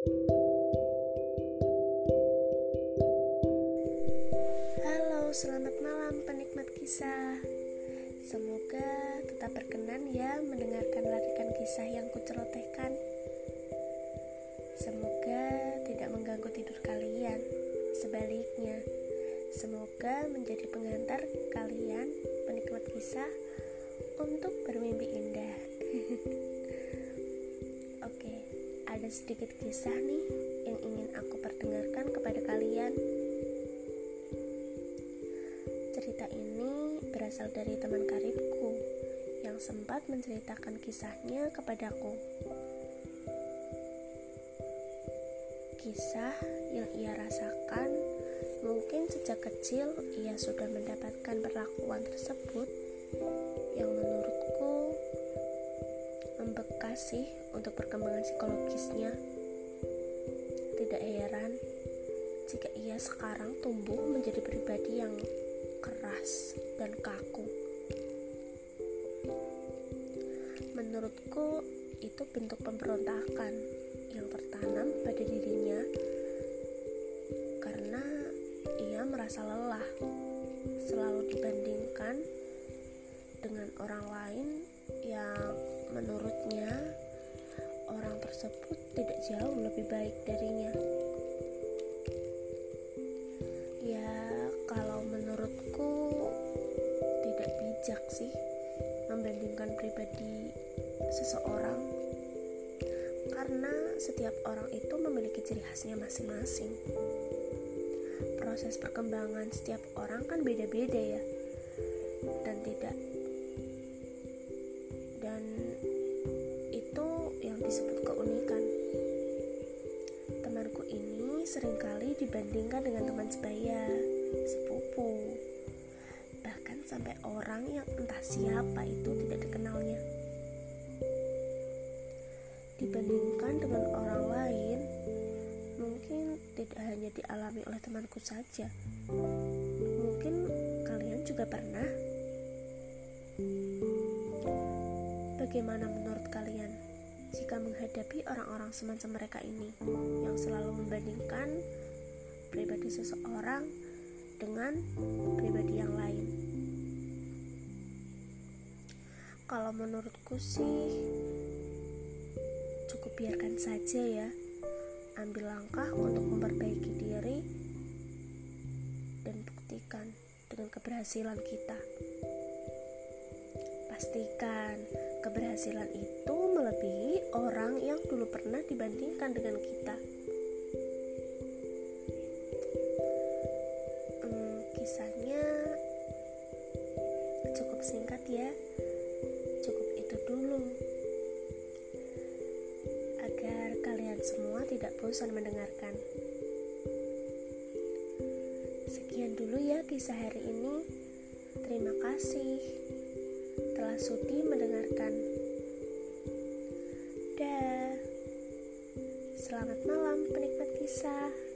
Halo, selamat malam penikmat kisah. Semoga tetap berkenan ya mendengarkan larikan kisah yang kucelotehkan. Semoga tidak mengganggu tidur kalian. Sebaliknya, semoga menjadi pengantar kalian penikmat kisah untuk bermimpi indah. Sedikit kisah nih yang ingin aku perdengarkan kepada kalian. Cerita ini berasal dari teman karibku yang sempat menceritakan kisahnya kepadaku. Kisah yang ia rasakan mungkin sejak kecil ia sudah mendapatkan perlakuan tersebut membekas sih untuk perkembangan psikologisnya. Tidak heran jika ia sekarang tumbuh menjadi pribadi yang keras dan kaku. Menurutku itu bentuk pemberontakan yang tertanam pada dirinya karena ia merasa lelah selalu dibandingkan dengan orang lain yang menurutnya orang tersebut tidak jauh lebih baik darinya. Ya, kalau menurutku tidak bijak sih membandingkan pribadi seseorang karena setiap orang itu memiliki ciri khasnya masing-masing. Proses perkembangan setiap orang kan beda-beda ya. Dan tidak disebut keunikan. Temanku ini sering kali dibandingkan dengan teman sebaya, sepupu, bahkan sampai orang yang entah siapa itu tidak dikenalnya. Dibandingkan dengan orang lain, mungkin tidak hanya dialami oleh temanku saja. Mungkin kalian juga pernah Bagaimana menurut kalian jika menghadapi orang-orang semacam mereka ini yang selalu membandingkan pribadi seseorang dengan pribadi yang lain? Kalau menurutku sih cukup biarkan saja ya. Ambil langkah untuk memperbaiki diri dan buktikan dengan keberhasilan kita. Pastikan keberhasilan itu orang yang dulu pernah dibandingkan dengan kita. Hmm, kisahnya cukup singkat ya, cukup itu dulu. Agar kalian semua tidak bosan mendengarkan. Sekian dulu ya kisah hari ini. Terima kasih telah sudi Selamat malam penikmat kisah.